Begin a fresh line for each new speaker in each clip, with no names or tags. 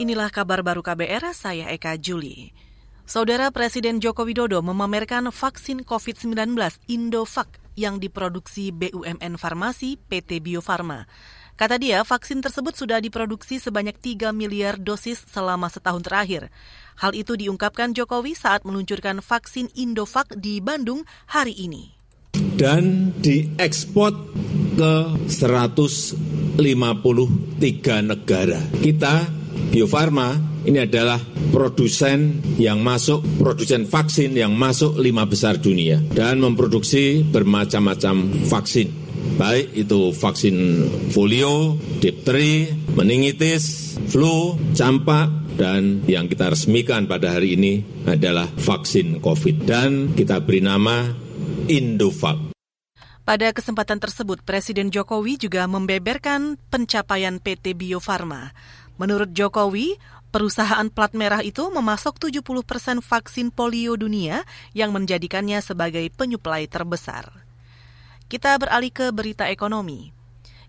Inilah kabar baru KBR, saya Eka Juli. Saudara Presiden Joko Widodo memamerkan vaksin COVID-19 Indovac yang diproduksi BUMN Farmasi PT Bio Farma. Kata dia, vaksin tersebut sudah diproduksi sebanyak 3 miliar dosis selama setahun terakhir. Hal itu diungkapkan Jokowi saat meluncurkan vaksin Indovac di Bandung hari ini.
Dan diekspor ke 153 negara. Kita, Bio Farma, ini adalah produsen yang masuk, produsen vaksin yang masuk lima besar dunia dan memproduksi bermacam-macam vaksin. Baik itu vaksin polio, difteri, meningitis, flu, campak, dan yang kita resmikan pada hari ini adalah vaksin COVID. Dan kita beri nama Indovac.
Pada kesempatan tersebut, Presiden Jokowi juga membeberkan pencapaian PT Bio Farma. Menurut Jokowi, Perusahaan plat merah itu memasok 70 persen vaksin polio dunia yang menjadikannya sebagai penyuplai terbesar. Kita beralih ke berita ekonomi.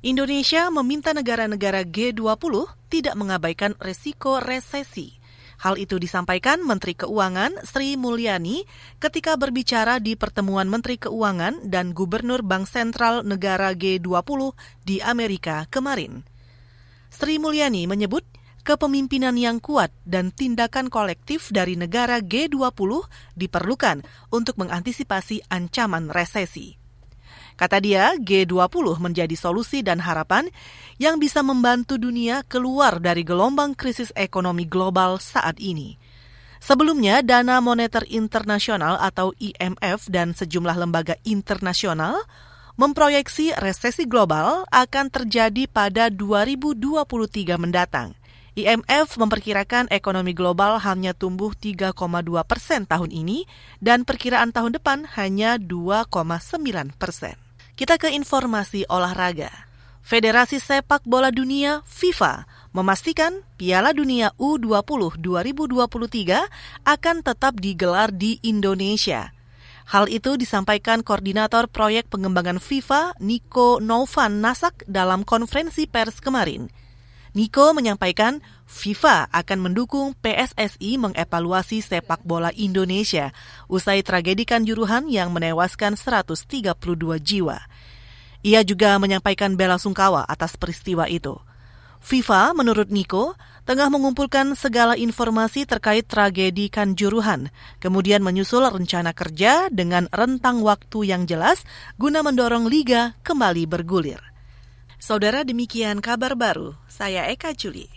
Indonesia meminta negara-negara G20 tidak mengabaikan resiko resesi. Hal itu disampaikan Menteri Keuangan Sri Mulyani ketika berbicara di pertemuan Menteri Keuangan dan Gubernur Bank Sentral negara G20 di Amerika kemarin. Sri Mulyani menyebut kepemimpinan yang kuat dan tindakan kolektif dari negara G20 diperlukan untuk mengantisipasi ancaman resesi. Kata dia, G20 menjadi solusi dan harapan yang bisa membantu dunia keluar dari gelombang krisis ekonomi global saat ini. Sebelumnya, Dana Moneter Internasional atau IMF dan sejumlah lembaga internasional memproyeksi resesi global akan terjadi pada 2023 mendatang. IMF memperkirakan ekonomi global hanya tumbuh 3,2 persen tahun ini dan perkiraan tahun depan hanya 2,9 persen. Kita ke informasi olahraga. Federasi Sepak Bola Dunia FIFA memastikan Piala Dunia U20 2023 akan tetap digelar di Indonesia. Hal itu disampaikan Koordinator Proyek Pengembangan FIFA, Niko Novan Nasak, dalam konferensi pers kemarin. Niko menyampaikan FIFA akan mendukung PSSI mengevaluasi sepak bola Indonesia usai tragedi Kanjuruhan yang menewaskan 132 jiwa. Ia juga menyampaikan bela sungkawa atas peristiwa itu. FIFA, menurut Niko, tengah mengumpulkan segala informasi terkait tragedi Kanjuruhan, kemudian menyusul rencana kerja dengan rentang waktu yang jelas guna mendorong liga kembali bergulir. Saudara demikian kabar baru, saya Eka Juli.